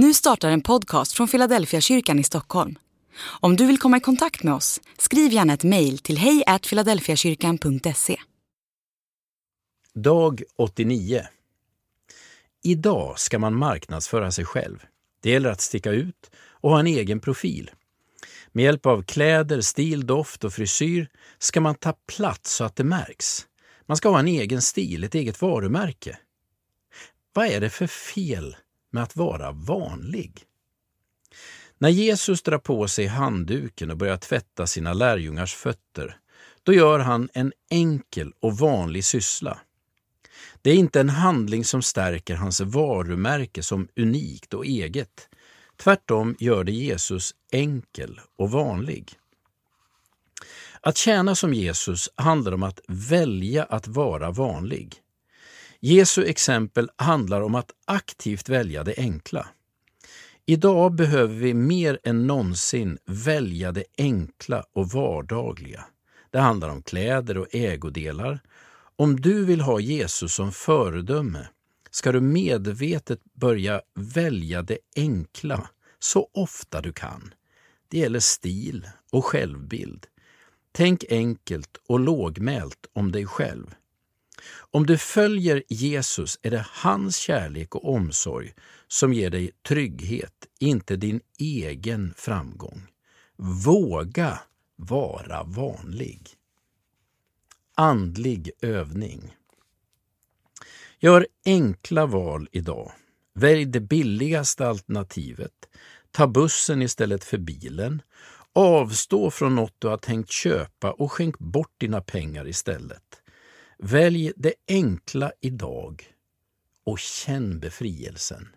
Nu startar en podcast från Philadelphia kyrkan i Stockholm. Om du vill komma i kontakt med oss, skriv gärna ett mejl till hejfiladelfiakyrkan.se. Dag 89. Idag ska man marknadsföra sig själv. Det gäller att sticka ut och ha en egen profil. Med hjälp av kläder, stil, doft och frisyr ska man ta plats så att det märks. Man ska ha en egen stil, ett eget varumärke. Vad är det för fel med att vara vanlig? När Jesus drar på sig handduken och börjar tvätta sina lärjungars fötter, då gör han en enkel och vanlig syssla. Det är inte en handling som stärker hans varumärke som unikt och eget. Tvärtom gör det Jesus enkel och vanlig. Att tjäna som Jesus handlar om att välja att vara vanlig. Jesu exempel handlar om att aktivt välja det enkla. Idag behöver vi mer än någonsin välja det enkla och vardagliga. Det handlar om kläder och ägodelar. Om du vill ha Jesus som föredöme ska du medvetet börja välja det enkla så ofta du kan. Det gäller stil och självbild. Tänk enkelt och lågmält om dig själv. Om du följer Jesus är det hans kärlek och omsorg som ger dig trygghet, inte din egen framgång. Våga vara vanlig. Andlig övning. Gör enkla val idag. Välj det billigaste alternativet. Ta bussen istället för bilen. Avstå från något du har tänkt köpa och skänk bort dina pengar istället. Välj det enkla idag och känn befrielsen.